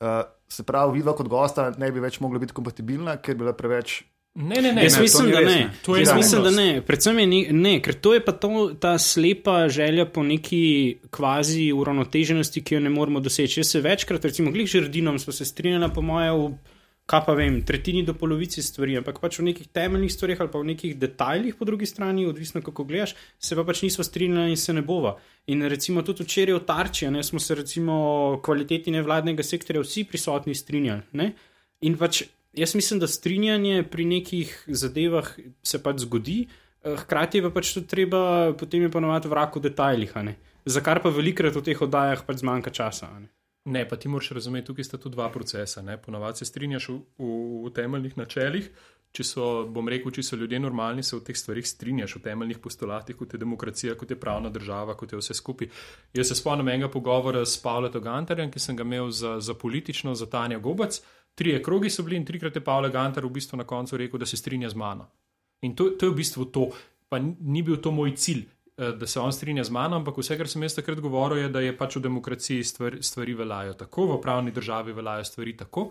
[SPEAKER 1] Uh, se pravi, vidva kot gosta ne bi več mogla biti kompatibilna, ker bi bila preveč.
[SPEAKER 2] Ne, ne, ne,
[SPEAKER 3] Jaz
[SPEAKER 2] ne,
[SPEAKER 3] mislim,
[SPEAKER 4] ni
[SPEAKER 3] da ne.
[SPEAKER 4] ne.
[SPEAKER 3] Jaz mislim, da ne. Predvsem je ne, ne, ker to je pa to, ta slepa želja po neki kvazi uravnoteženosti, ki jo ne moremo doseči. Jaz se večkrat, recimo, glih žrdinom, smo se strinjali, po moje, v kaj pa vem, tretjini do polovici stvari, ampak pač v nekih temeljnih stvarih ali pa v nekih detajlih po drugi strani, odvisno kako gledaš, se pa pač nismo strinjali in se ne bova. In recimo tudi včeraj v Tarči, ne, smo se recimo o kvaliteti nevladnega sektorja vsi prisotni strinjali. Ne? In pač jaz mislim, da strinjanje pri nekih zadevah se pač zgodi, eh, hkrati je pa pač tudi treba potem je ponovati vrak v detajlih, za kar pa velikrat v teh oddajah pač zmanjka časa. Ne?
[SPEAKER 2] Ne, pa ti moraš razumeti, tukaj sta tu dva procesa. Ne? Ponavadi se strinjaš v, v, v temeljnih načelih. Če so, bom rekel, če so ljudje normalni, se v teh stvarih strinjaš, v temeljnih postulatih, kot je demokracija, kot je pravna država, kot je vse skupaj. Jaz se spomnim enega pogovora s Pavlom Gantarjem, ki sem ga imel za, za politično, za Tanja Gobac. Trije krogi so bili in trikrat je Pavel Gantar v bistvu na koncu rekel, da se strinja z mano. In to, to je v bistvu to. Pa ni- bil to moj cilj, eh, da se on strinja z mano, ampak vse, kar sem jaz takrat govoril, je, da je pač v demokraciji stvar, stvari veljajo tako, v pravni državi veljajo stvari tako.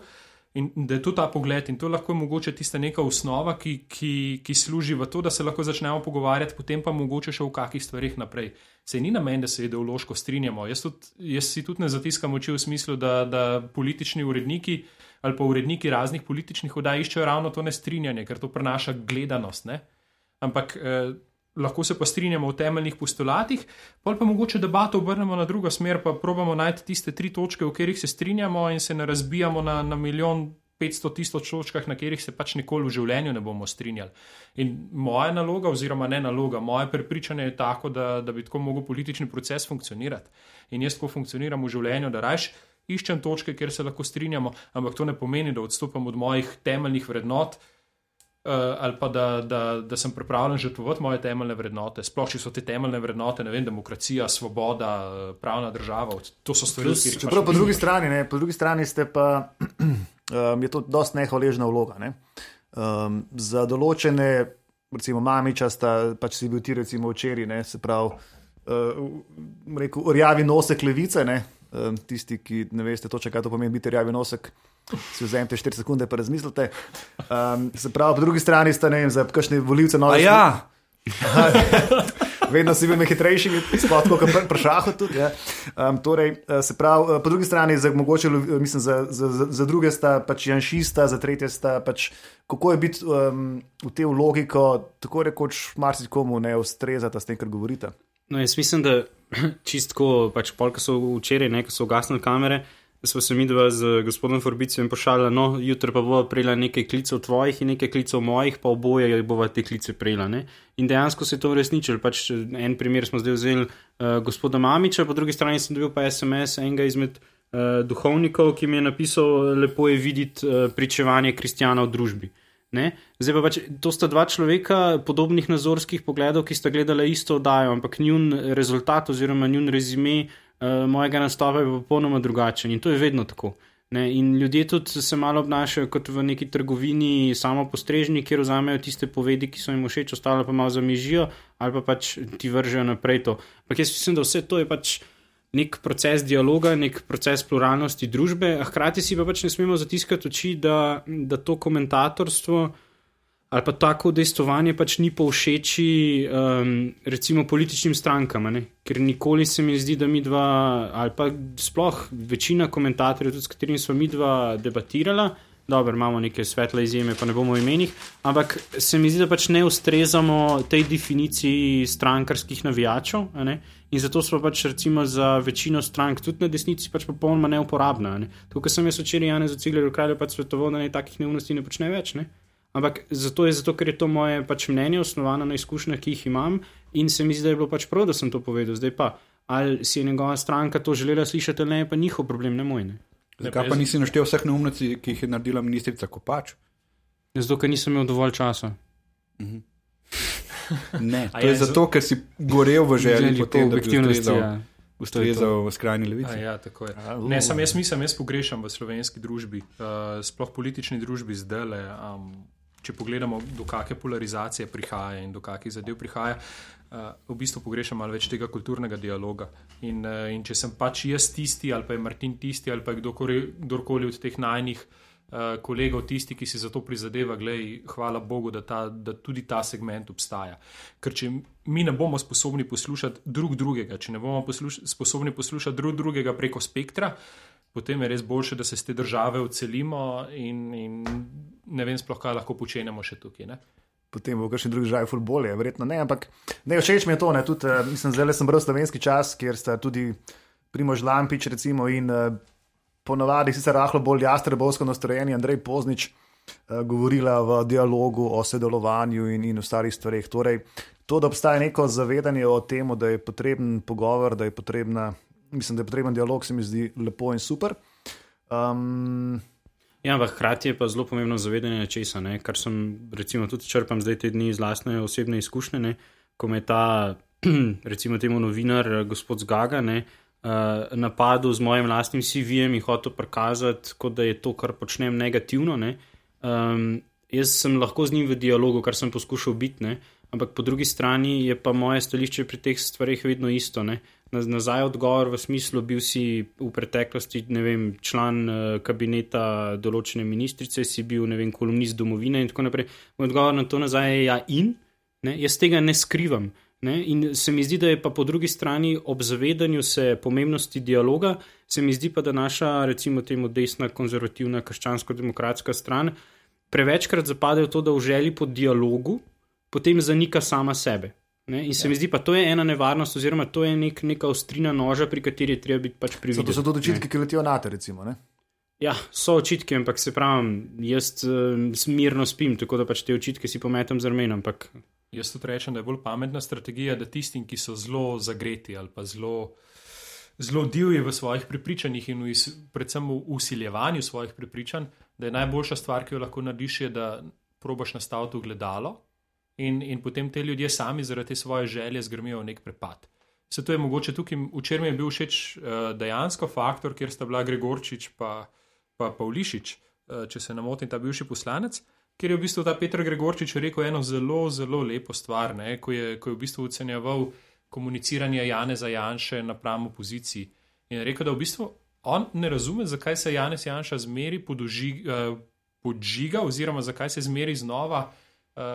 [SPEAKER 2] In da je to ta pogled, in to lahko je mogoče tista neka osnova, ki, ki, ki služi v to, da se lahko začnemo pogovarjati, potem pa mogoče še v kakih stvarih naprej. Se ni namen, da se ideološko strinjamo. Jaz, tudi, jaz si tudi ne zatiskam oči v smislu, da, da politični uredniki ali pa uredniki raznih političnih oddaj iščejo ravno to nestrinjanje, ker to prenaša gledanost. Ne? Ampak eh, lahko se pa strinjamo v temeljnih postulatih, pol pa mogoče debato obrnemo na drugo smer, pa probamo najti tiste tri točke, v katerih se strinjamo in se ne razbijamo na, na milijon. 500 tisoč točkah, na katerih se pač nikoli v življenju ne bomo strinjali. In moja naloga, oziroma ne naloga, moje prepričanje je tako, da, da bi tako mogel politični proces funkcionirati. In jaz tako funkcioniram v življenju, da raje iščem točke, kjer se lahko strinjamo, ampak to ne pomeni, da odstopam od mojih temeljnih vrednot, uh, ali pa da, da, da sem pripravljen žrtvovati moje temeljne vrednote. Sploh, če so te temeljne vrednote, ne vem, demokracija, svoboda, eh, pravna država, to so stvari, ki jih
[SPEAKER 1] čeprav po drugi strani, ne, po drugi strani ste pa, um, je to dosti nehvaležna vloga. Ne. Um, za določene, recimo, mamiča sta pač si bil ti, recimo, včeraj, se pravi, uh, rekel, rjavi nosek levice. Ne. Um, tisti, ki ne veste točno, kaj to pomeni biti rjavi nosek, si vzemite 4 sekunde, pa razmislite. Um, se pravi, po drugi strani sta ne vem, za kakšne volivce
[SPEAKER 4] A
[SPEAKER 1] nove.
[SPEAKER 4] ja,
[SPEAKER 1] Vedno si bil hitrejši, sploh kot pri pr šahu. Tudi, ja. um, torej, eh, se pravi, eh, po drugi strani, za, mogoče, eh, mislim, za, za, za, druge sta pač Janšista, za tretje sta pač, kako je biti um, v tej vlogi, ko tako rekoč marsikomu ne ustrezata s tem, kar govorite.
[SPEAKER 3] No, jaz mislim, da čistko, pač polk so včeraj, ne, ko so ugasnili kamere, smo se mi dva z gospodom Forbicijem pošalili, no, jutri pa bova prejela nekaj klicev tvojih in nekaj klicev mojih, pa oboje bova te klice prejela. Ne. In dejansko se je to uresničilo. Pač en primer smo zdaj vzeli uh, gospoda Mamiča, po drugi strani sem dobil pa SMS enega izmed uh, duhovnikov, ki mi je napisal, lepo je videti uh, pričevanje kristjana v družbi. Ne? Zdaj pa pač, to sta dva človeka podobnih nazorskih pogledov, ki sta gledala isto oddajo, ampak njun rezultat oziroma njun rezime uh, mojega nastopa je popolnoma drugačen in to je vedno tako. Ne? In ljudje tudi se malo obnašajo kot v neki trgovini, samo postrežni, kjer vzamejo tiste povedi, ki so jim všeč, ostale pa malo zamižijo ali pa pač ti vržejo naprej to. Ampak jaz mislim, da vse to je pač nek proces dialoga, nek proces pluralnosti družbe, a hkrati si pa pač ne smemo zatiskati oči, da, da to komentatorstvo ali pa tako dejstovanje pač ni povšeči um, recimo političnim strankam, ne? ker nikoli se mi zdi, da mi dva ali pa sploh večina komentatorjev, tudi s katerimi smo mi dva debatirala. Dobro, imamo neke svetle izjeme, pa ne bomo imenih, ampak se mi zdi, da pač ne ustrezamo tej definiciji strankarskih navijačev. In zato smo pač recimo za večino strank, tudi na desnici, pač popolnoma neuporabna. Ne? To, kar sem jaz včeraj Janez Cigler v kralju pač svetoval, da naj takih neumnosti ne počne več. Ne? Ampak zato je zato, ker je to moje pač mnenje osnovano na izkušnjah, ki jih imam in se mi zdi, da je bilo pač prav, da sem to povedal. Zdaj pa, ali si je njegova stranka to želela slišati ali ne, je pa njihov problem, ne moj. Ne.
[SPEAKER 4] Zakaj pa nisi naštel vseh neumnosti, ki jih je naredila ministrica Kopač?
[SPEAKER 3] Zato, ker nisem imel dovolj časa.
[SPEAKER 4] Ne,
[SPEAKER 2] A
[SPEAKER 4] to je
[SPEAKER 2] je
[SPEAKER 4] zato, ker si gorel v želji po tem, da bi ustrezal,
[SPEAKER 3] ja.
[SPEAKER 4] ustrezal v skrajni levici.
[SPEAKER 2] ja, tako je.
[SPEAKER 1] A,
[SPEAKER 2] Ne, sam jaz mislim, jaz pogrešam v slovenski družbi, uh, sploh politični družbi zdaj le. Um, če pogledamo, do kakšne polarizacije prihaja in do kakšnih zadev prihaja, uh, v bistvu pogrešam malo več tega kulturnega dialoga. In, uh, in če sem pač jaz tisti, ali pa je Martin tisti, ali pa je kdorkoli, kdorkoli od teh najnih uh, kolegov tisti, ki si za to prizadeva, glej, hvala Bogu, da, ta, da tudi ta segment obstaja. Ker če mi ne bomo sposobni poslušati drug drugega, če ne bomo posluš sposobni poslušati drug drugega preko spektra, potem je res boljše, da se z te države odselimo in, in ne vem sploh, kaj lahko počnemo še tukaj. Ne?
[SPEAKER 1] Potem v kakšni drugi državi ful bolje, verjetno ne, ampak ne, všeč mi je to, ne, tudi, uh, mislim, le sem bral slovenski čas, kjer sta tudi Primož Lampič recimo in uh, ponovadi sicer rahlo bolj jastrebovsko nastrojeni Andrej Poznič uh, govorila v dialogu o sodelovanju in, in ostalih stvareh. Torej, to, da obstaja neko zavedanje o tem, da je potreben pogovor, da je potrebna, mislim, da je potreben dialog, se mi zdi lepo in super. Um,
[SPEAKER 3] Ja, ampak hkrati je pa zelo pomembno zavedanje nečesa, ne? kar sem recimo tudi črpam zdaj te dni iz lastne osebne izkušnje, ne? ko me ta, recimo temu novinar, eh, gospod Zgaga, ne, uh, napadel z mojim lastnim CV-jem in hotel prikazati, kot da je to, kar počnem, negativno. Ne? Um, jaz sem lahko z njim v dialogu, kar sem poskušal biti, ne? ampak po drugi strani je pa moje stališče pri teh stvarih vedno isto. Ne? Naz- Nazaj odgovor v smislu, bil si v preteklosti vem, član uh, kabineta določene ministrice, si bil vem, kolumnist domovine in tako naprej. Moj odgovor na to nazaj je ja in, ne? jaz tega ne skrivam. Ne? In se mi zdi, da je pa po drugi strani ob zavedanju se pomembnosti dialoga, se mi zdi pa, da naša, recimo temu desna, konzervativna, krščansko-demokratska stran prevečkrat zapade v to, da v želji po dialogu potem zanika sama sebe. Ne? In se ja. mi zdi pa, to je ena nevarnost, oziroma to je nek, neka ostrina noža, pri kateri je treba biti pač prividen.
[SPEAKER 1] to so tudi očitki, ki letijo na te, recimo. Ne?
[SPEAKER 3] Ja, so očitki, ampak se pravim, jaz uh, mirno spim, tako da pač te očitke si pometem z ramenom. Ampak
[SPEAKER 2] Jaz tudi rečem, da je bolj pametna strategija, da tistim, ki so zelo zagreti ali pa zelo, zelo divji v svojih prepričanjih in v, is- predvsem v usiljevanju svojih prepričanj, da je najboljša stvar, ki jo lahko narediš, je, da probaš nastaviti gledalo in, in potem te ljudje sami zaradi te svoje želje zgrmijo v nek prepad. Se to je mogoče tukaj, včeraj mi je bil všeč uh, dejansko faktor, kjer sta bila Gregorčič pa, pa Pavlišič, uh, če se ne motim, ta bivši poslanec, kjer je v bistvu ta Petr Gregorčič rekel eno zelo, zelo lepo stvar, ne, ko, je, ko je v bistvu ocenjeval komuniciranje Janeza Janše napram opoziciji. In rekel, da v bistvu on ne razume, zakaj se Janez Janša zmeri podoži, uh, podžiga, oziroma zakaj se zmeri znova uh,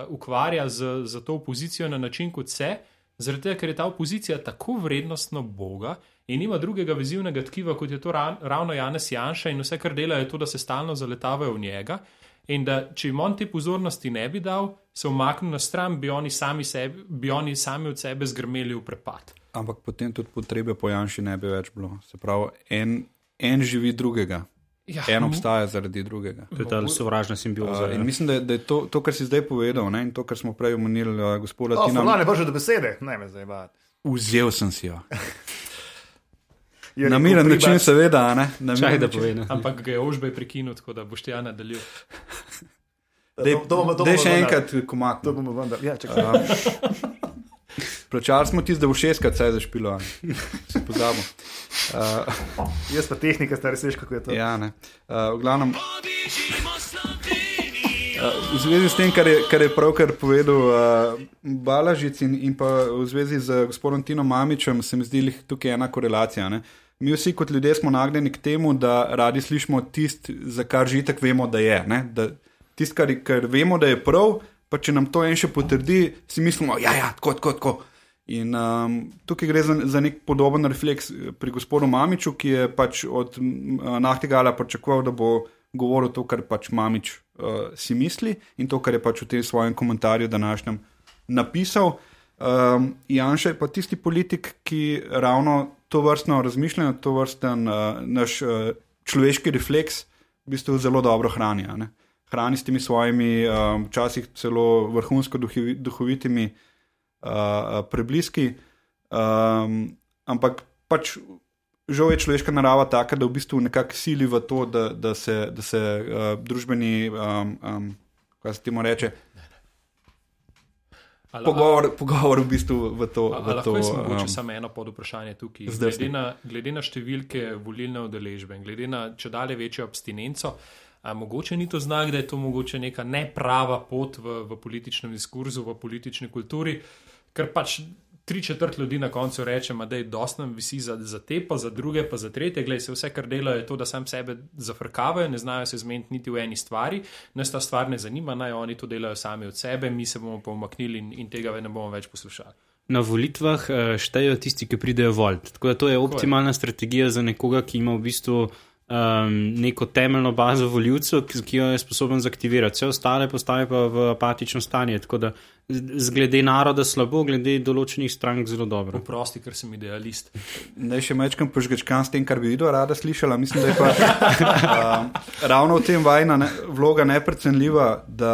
[SPEAKER 2] ukvarja z, z to opozicijo na način, kot se, zaradi tega, ker je ta opozicija tako vrednostno boga in nima drugega vezivnega tkiva, kot je to ra ravno Janez Janša in vse, kar dela, je to, da se stalno zaletavajo v njega. In da, če jim on te pozornosti ne bi dal, se umaknil na stran, bi oni sami, sebi, bi oni sami od sebe zgrmeli v prepad.
[SPEAKER 4] Ampak potem tudi potrebe po Janši ne bi več bilo. Se pravi, en, en živi drugega,
[SPEAKER 2] Ja,
[SPEAKER 4] en obstaja zaradi drugega.
[SPEAKER 3] to je ta sovražna simbioza.
[SPEAKER 4] Uh, in mislim, da, je- da je to, to, kar si zdaj povedal, ne, in to, kar smo prej omenili, uh, gospoda
[SPEAKER 1] Oh,
[SPEAKER 4] Tina.
[SPEAKER 1] Fulano je brže do besede, ne me zdaj bati.
[SPEAKER 4] Vzel sem si jo. Na miren način, seveda, a ne. Na
[SPEAKER 3] Čakaj, da povem.
[SPEAKER 2] Ampak ga je ožbej prekinil, tako da boš ti ja nadaljil.
[SPEAKER 4] Dej,
[SPEAKER 1] to- to bomo- to
[SPEAKER 4] dej
[SPEAKER 1] bomo
[SPEAKER 4] še
[SPEAKER 1] vendar.
[SPEAKER 4] enkrat komat.
[SPEAKER 1] To bomo vendar. Ja, čakaj.
[SPEAKER 4] Plačali smo tisti, da bo šestkrat vse zašpilo, a ne. si pozabil. Uh,
[SPEAKER 1] Jaz pa tehnika, stari seš, kako je to.
[SPEAKER 4] ja, ne. Uh, v glavnem. Uh, v zvezi s tem, kar je, kar je pravkar povedal uh, Balažic in, in pa v zvezi z gospodom Tino Mamičem, se mi zdi lih tukaj ena korelacija. Ne? Mi vsi kot ljudje smo nagnjeni k temu, da radi slišimo tisto, za kar že tako vemo, da je. ne. Da Tisto, kar, kar vemo, da je prav, pa če nam to en še potrdi, si mislimo, da ja, ja, tako, tako, tako. In um, tukaj gre za, za nek podoben refleks eh, pri gospodu Mamiču, ki je pač od m, Nahtegala pričakoval, da bo govoril to, kar pač Mamič uh, si misli in to, kar je pač v tem svojem komentarju današnjem napisal. Um, Janša je pa tisti politik, ki ravno to vrstno razmišljanje, to vrsten uh, naš uh, človeški refleks v bistvu zelo dobro hrani. hrani s temi svojimi, um, včasih celo vrhunsko duhovi, duhovitimi uh, prebliski. Um, ampak pač žal je človeška narava taka, da v bistvu nekako sili v to, da, da se, da se uh, družbeni, um, um, kaj se temu reče. Pogovor, pogovor v bistvu v to.
[SPEAKER 2] A,
[SPEAKER 4] v
[SPEAKER 2] lahko
[SPEAKER 4] to
[SPEAKER 2] mogoče
[SPEAKER 4] um,
[SPEAKER 2] samo eno pod vprašanje tukaj. Glede na, glede na številke volilne udeležbe in glede na če dalje večjo abstinenco, a mogoče ni to znak, da je to mogoče neka neprava pot v, v političnem diskurzu, v politični kulturi, ker pač tri četrt ljudi na koncu reče, da je dost nam visi za, za te, pa za druge, pa za tretje. Glej, se vse, kar delajo, je to, da sam sebe zafrkavajo, ne znajo se zmeniti niti v eni stvari, nas ta stvar ne zanima, naj oni to delajo sami od sebe, mi se bomo pa umaknili in, in tega ne bomo več poslušali.
[SPEAKER 3] Na volitvah eh, štejejo tisti, ki pridejo voliti. Tako da to je optimalna strategija za nekoga, ki ima v bistvu um, neko temeljno bazo voljivcev, ki, ki jo je sposoben zaktivirati. Vse ostale postaje pa v apatično stanje. Tako da glede naroda slabo, glede določenih strank zelo dobro.
[SPEAKER 2] Prosti, ker sem idealist.
[SPEAKER 4] Naj še mečkam požgečkam s tem, kar bi videla rada slišala. Mislim, da je pa um, ravno v tem vajna ne, vloga neprecenljiva, da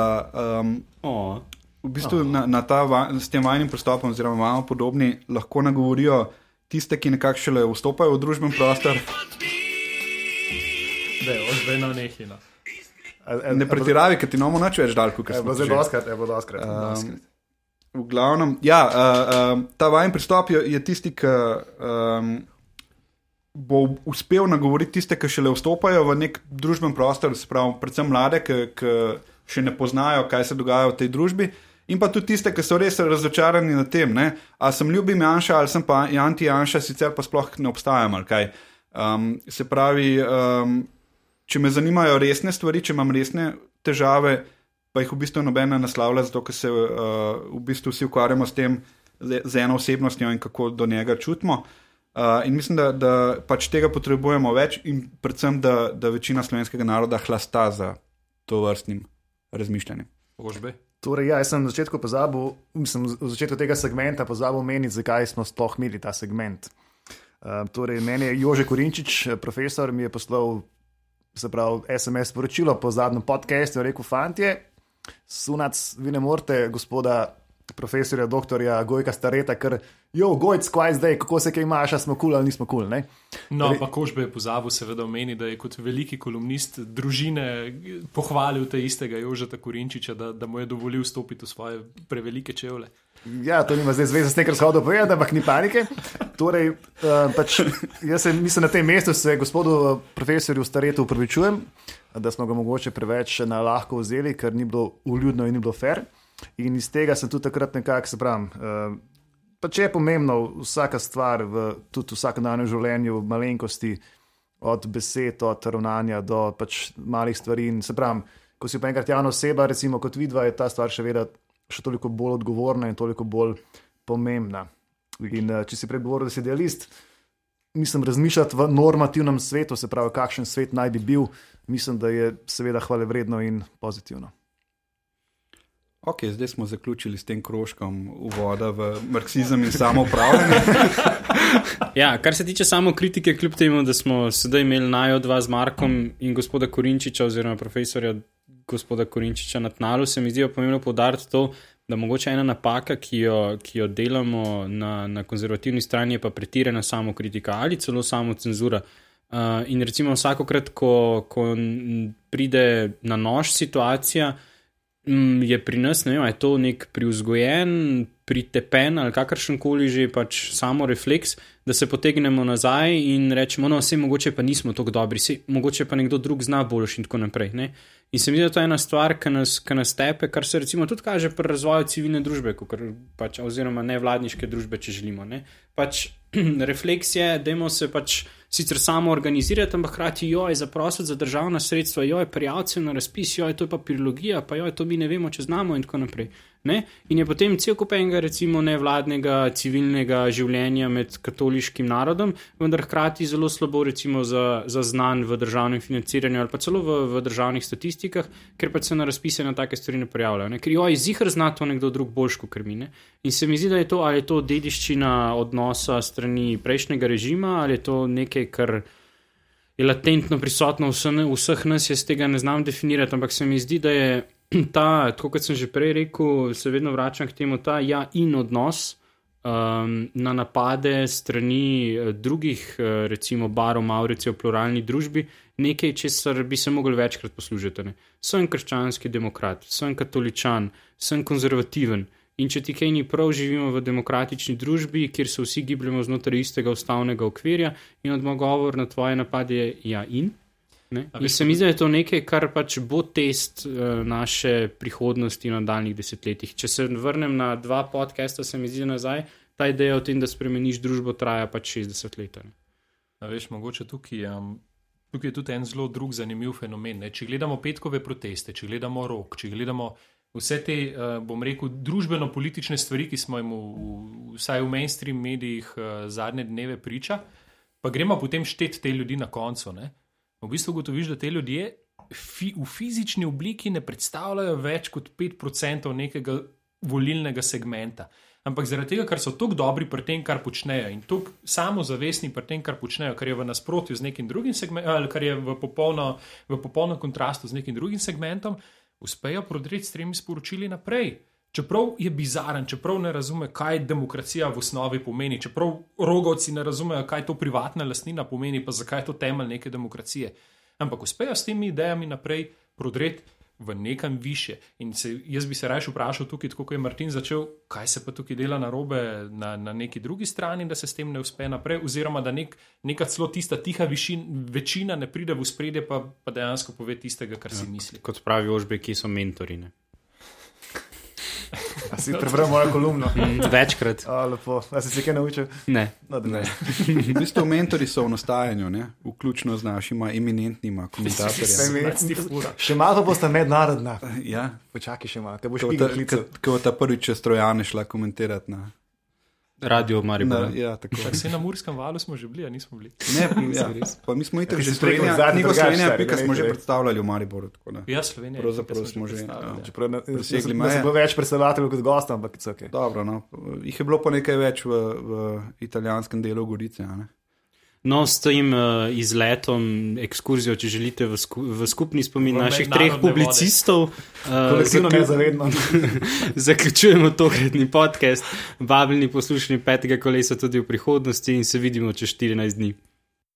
[SPEAKER 4] um,
[SPEAKER 3] O,
[SPEAKER 4] v bistvu na, na ta, s tem vajnim pristopom, oziroma malo podobni, lahko nagovorijo tiste, ki nekako šele vstopajo v družben prostor.
[SPEAKER 2] Da je ozbeno nehino.
[SPEAKER 4] Ne pretiravi, ker ti imamo noč več dal, kot
[SPEAKER 1] Je
[SPEAKER 4] smo
[SPEAKER 1] bilo zelo
[SPEAKER 4] že.
[SPEAKER 1] doskrat, je bilo doskrat.
[SPEAKER 4] Um, v glavnem, ja, uh, um, ta vajen pristop je, je tisti, ki um, bo uspel nagovoriti tiste, ki šele vstopajo v nek družben prostor, se pravi, predvsem mlade, ki, ki še ne poznajo, kaj se dogaja v tej družbi. In pa tudi tiste, ki so res razočarani nad tem, ne? ali sem ljubim Janša ali sem pa anti-Janša, sicer pa sploh ne obstajam. ali kaj. Um, se pravi, um, če me zanimajo resne stvari, če imam resne težave, pa jih v bistvu nobena naslavlja, zato ker se uh, v bistvu vsi ukvarjamo s tem, z, z eno osebnostjo in kako do njega čutimo. Uh, in mislim, da, da pač tega potrebujemo več, in predvsem, da, da večina slovenskega naroda hlasta za to vrstnim razmišljanjem.
[SPEAKER 2] Ožbe.
[SPEAKER 1] Torej, ja, jaz sem na začetku pozabil, mislim, v začetku tega segmenta pozabil omeniti, zakaj smo sploh imeli ta segment. Uh, torej, meni je Jože Korinčič, profesor, mi je poslal se pravi, SMS sporočilo po zadnjem podkastu, rekel: Fantje, sunac, vi ne morete, gospoda profesorja, doktorja Gojka Stareta, ker jo, Gojc, kvaj zdaj, kako se kaj imaš, smo kul cool ali nismo kul. Cool,
[SPEAKER 2] No, pa Kožbe je pozabil, seveda, omeni, da je kot veliki kolumnist družine pohvalil te istega Jožeta Korinčiča, da, da mu je dovolil stopiti v svoje prevelike čevlje.
[SPEAKER 1] Ja, to nima zdaj zveze s tem, kar sem hodil povedati, ampak ni panike. Torej, uh, pač, jaz se mislim na tem mestu, se gospodu eh, profesorju Staretu upravičujem, da smo ga mogoče preveč na lahko vzeli, ker ni bilo uljudno in ni bilo fair. In iz tega sem tudi takrat nekako, se pravim, uh, pač je pomembno vsaka stvar v tudi vsakodnevnem življenju, malenkosti, od besed, od ravnanja do pač malih stvari. In se pravim, ko si pa enkrat javna oseba, recimo kot vidva, je ta stvar še vedno še toliko bolj odgovorna in toliko bolj pomembna. In uh, če si prej govoril, da si idealist, mislim, razmišljati v normativnem svetu, se pravi, kakšen svet naj bi bil, mislim, da je seveda hvale vredno in pozitivno.
[SPEAKER 4] Ok, zdaj smo zaključili s tem krožkom uvoda v marksizem in samo upravljanje.
[SPEAKER 3] Ja, kar se tiče samo kritike, kljub temu, da smo sedaj imeli najo dva z Markom in gospoda Korinčiča, oziroma profesorja gospoda Korinčiča na tnalu, se mi zdi pomembno povdariti to, da mogoče ena napaka, ki jo, ki jo delamo na, na konzervativni strani, je pa pretirana samo kritika ali celo samo cenzura. Uh, in recimo vsakokrat, ko, ko pride na nož situacija, mm, je pri nas, ne vem, je to nek priuzgojen, pritepen ali kakršen koli že pač samo refleks, da se potegnemo nazaj in rečemo, no, vse mogoče pa nismo tako dobri, vse mogoče pa nekdo drug zna boljši in tako naprej. Ne? In se mi zdi, da to je ena stvar, ki nas, ki nas tepe, kar se recimo tudi kaže pri razvoju civilne družbe, kakor pač, oziroma nevladniške družbe, če želimo. Ne? Pač refleks je, da se pač sicer samo organizirati, ampak hkrati jo je zaprositi za državna sredstva, jo je prijaviti na razpis, jo je to papirologija, pa jo je to mi ne vemo, če znamo in tako naprej. Ne? In je potem cel kup enega, recimo, nevladnega civilnega življenja med katoliškim narodom, vendar hkrati zelo slabo, recimo, za, za znan v državnem financiranju ali pa celo v, v državnih statistikah, ker pa se na razpise na take stvari ne pojavljajo. Ne? Ker jo je zihar zna to nekdo drug boljš kot mi. Ne? In se mi zdi, da je to ali je to dediščina odnosa strani prejšnjega režima ali je to nekaj, kar je latentno prisotno vse- vseh nas, jaz tega ne znam definirati, ampak se mi zdi, da je ta, tako kot sem že prej rekel, se vedno vračam k temu, ta ja in odnos um, na napade strani eh, drugih, eh, recimo barov, Maurice v pluralni družbi, nekaj, česar bi se mogli večkrat poslužiti. Ne. Sem krščanski demokrat, sem katoličan, sem konzervativen. In če ti kaj ni prav, živimo v demokratični družbi, kjer se vsi gibljemo znotraj istega ustavnega okvirja in odgovor na tvoje napade je ja in. Ne? In se mi zdi, da je to nekaj, kar pač bo test uh, naše prihodnosti v nadaljnih desetletjih. Če se vrnem na dva podcasta, se mi zdi nazaj, ta ideja o tem, da spremeniš družbo, traja pač 60 let.
[SPEAKER 2] veš, mogoče tukaj, um, tukaj je tudi en zelo drug zanimiv fenomen. Ne? Če gledamo petkove proteste, če gledamo rok, če gledamo vse te, uh, bom rekel, družbeno-politične stvari, ki smo jim v, v, vsaj v mainstream medijih uh, zadnje dneve priča, pa gremo potem štet te ljudi na koncu. Ne? V bistvu ugotoviš, da te ljudje fi, v fizični obliki ne predstavljajo več kot 5% nekega volilnega segmenta. Ampak zaradi tega, ker so tako dobri pri tem, kar počnejo in tako samozavestni pri tem, kar počnejo, kar je v nasprotju z nekim drugim segmentom, ali kar je v popolno, v popolno kontrastu z nekim drugim segmentom, uspejo prodreti s tremi sporočili naprej. Čeprav je bizaren, čeprav ne razume, kaj demokracija v osnovi pomeni, čeprav rogovci ne razumejo, kaj to privatna lastnina pomeni, pa zakaj je to temelj neke demokracije. Ampak uspejo s temi idejami naprej prodreti v nekam više. In se, jaz bi se raje vprašal tukaj, tako kot je Martin začel, kaj se pa tukaj dela na robe na, na neki drugi strani, da se s tem ne uspe naprej, oziroma da nek, neka celo tista tiha višin, večina ne pride v spredje, pa, pa dejansko pove tistega, kar si misli.
[SPEAKER 3] Kot pravi Ožbe, ki so mentori.
[SPEAKER 1] A si prebral mojo kolumno.
[SPEAKER 3] Mm, Večkrat.
[SPEAKER 1] A, lepo. A si se kaj naučil?
[SPEAKER 3] Ne.
[SPEAKER 1] No, ne.
[SPEAKER 4] V bistvu mentori so v nastajanju, ne? vključno z našima eminentnima komentatorji.
[SPEAKER 1] Še malo boste mednarodna.
[SPEAKER 4] Ja,
[SPEAKER 1] Počakaj še malo, te boš
[SPEAKER 4] ko
[SPEAKER 1] špigal
[SPEAKER 4] ta,
[SPEAKER 1] klical.
[SPEAKER 4] ko- ko ta prvič čez trojane šla komentirati na.
[SPEAKER 3] Radio
[SPEAKER 4] na
[SPEAKER 3] Maribor.
[SPEAKER 4] ja, tako.
[SPEAKER 2] Čak se na Murskem valu smo že bili, a nismo bili.
[SPEAKER 4] Ne, ja. Pa mi smo itak
[SPEAKER 1] Ja,
[SPEAKER 4] že Slovenija,
[SPEAKER 1] zadnji
[SPEAKER 4] knjigo Slovenija, pika
[SPEAKER 1] ne
[SPEAKER 4] smo že predstavljali v Mariboru. tako da.
[SPEAKER 2] Ja, Slovenija.
[SPEAKER 4] Pravzaprav smo že, ja.
[SPEAKER 2] ja.
[SPEAKER 1] Čeprav ne,
[SPEAKER 4] Presegli meje.
[SPEAKER 1] se bo več predstavljateljev kot gostov, ampak so ok.
[SPEAKER 4] Dobro, no. Jih je bilo pa nekaj več v, v italijanskem delu Gorice. a ne?
[SPEAKER 3] No, s tem uh, izletom, ekskurzijo, če želite, v, sku, v skupni spomin
[SPEAKER 2] V
[SPEAKER 3] naših treh publicistov. Uh,
[SPEAKER 1] Kolektivno nezavedno.
[SPEAKER 3] Zaključujemo tokratni podcast, vabljeni poslušanje petega kolesa tudi v prihodnosti in se vidimo čez 14 dni.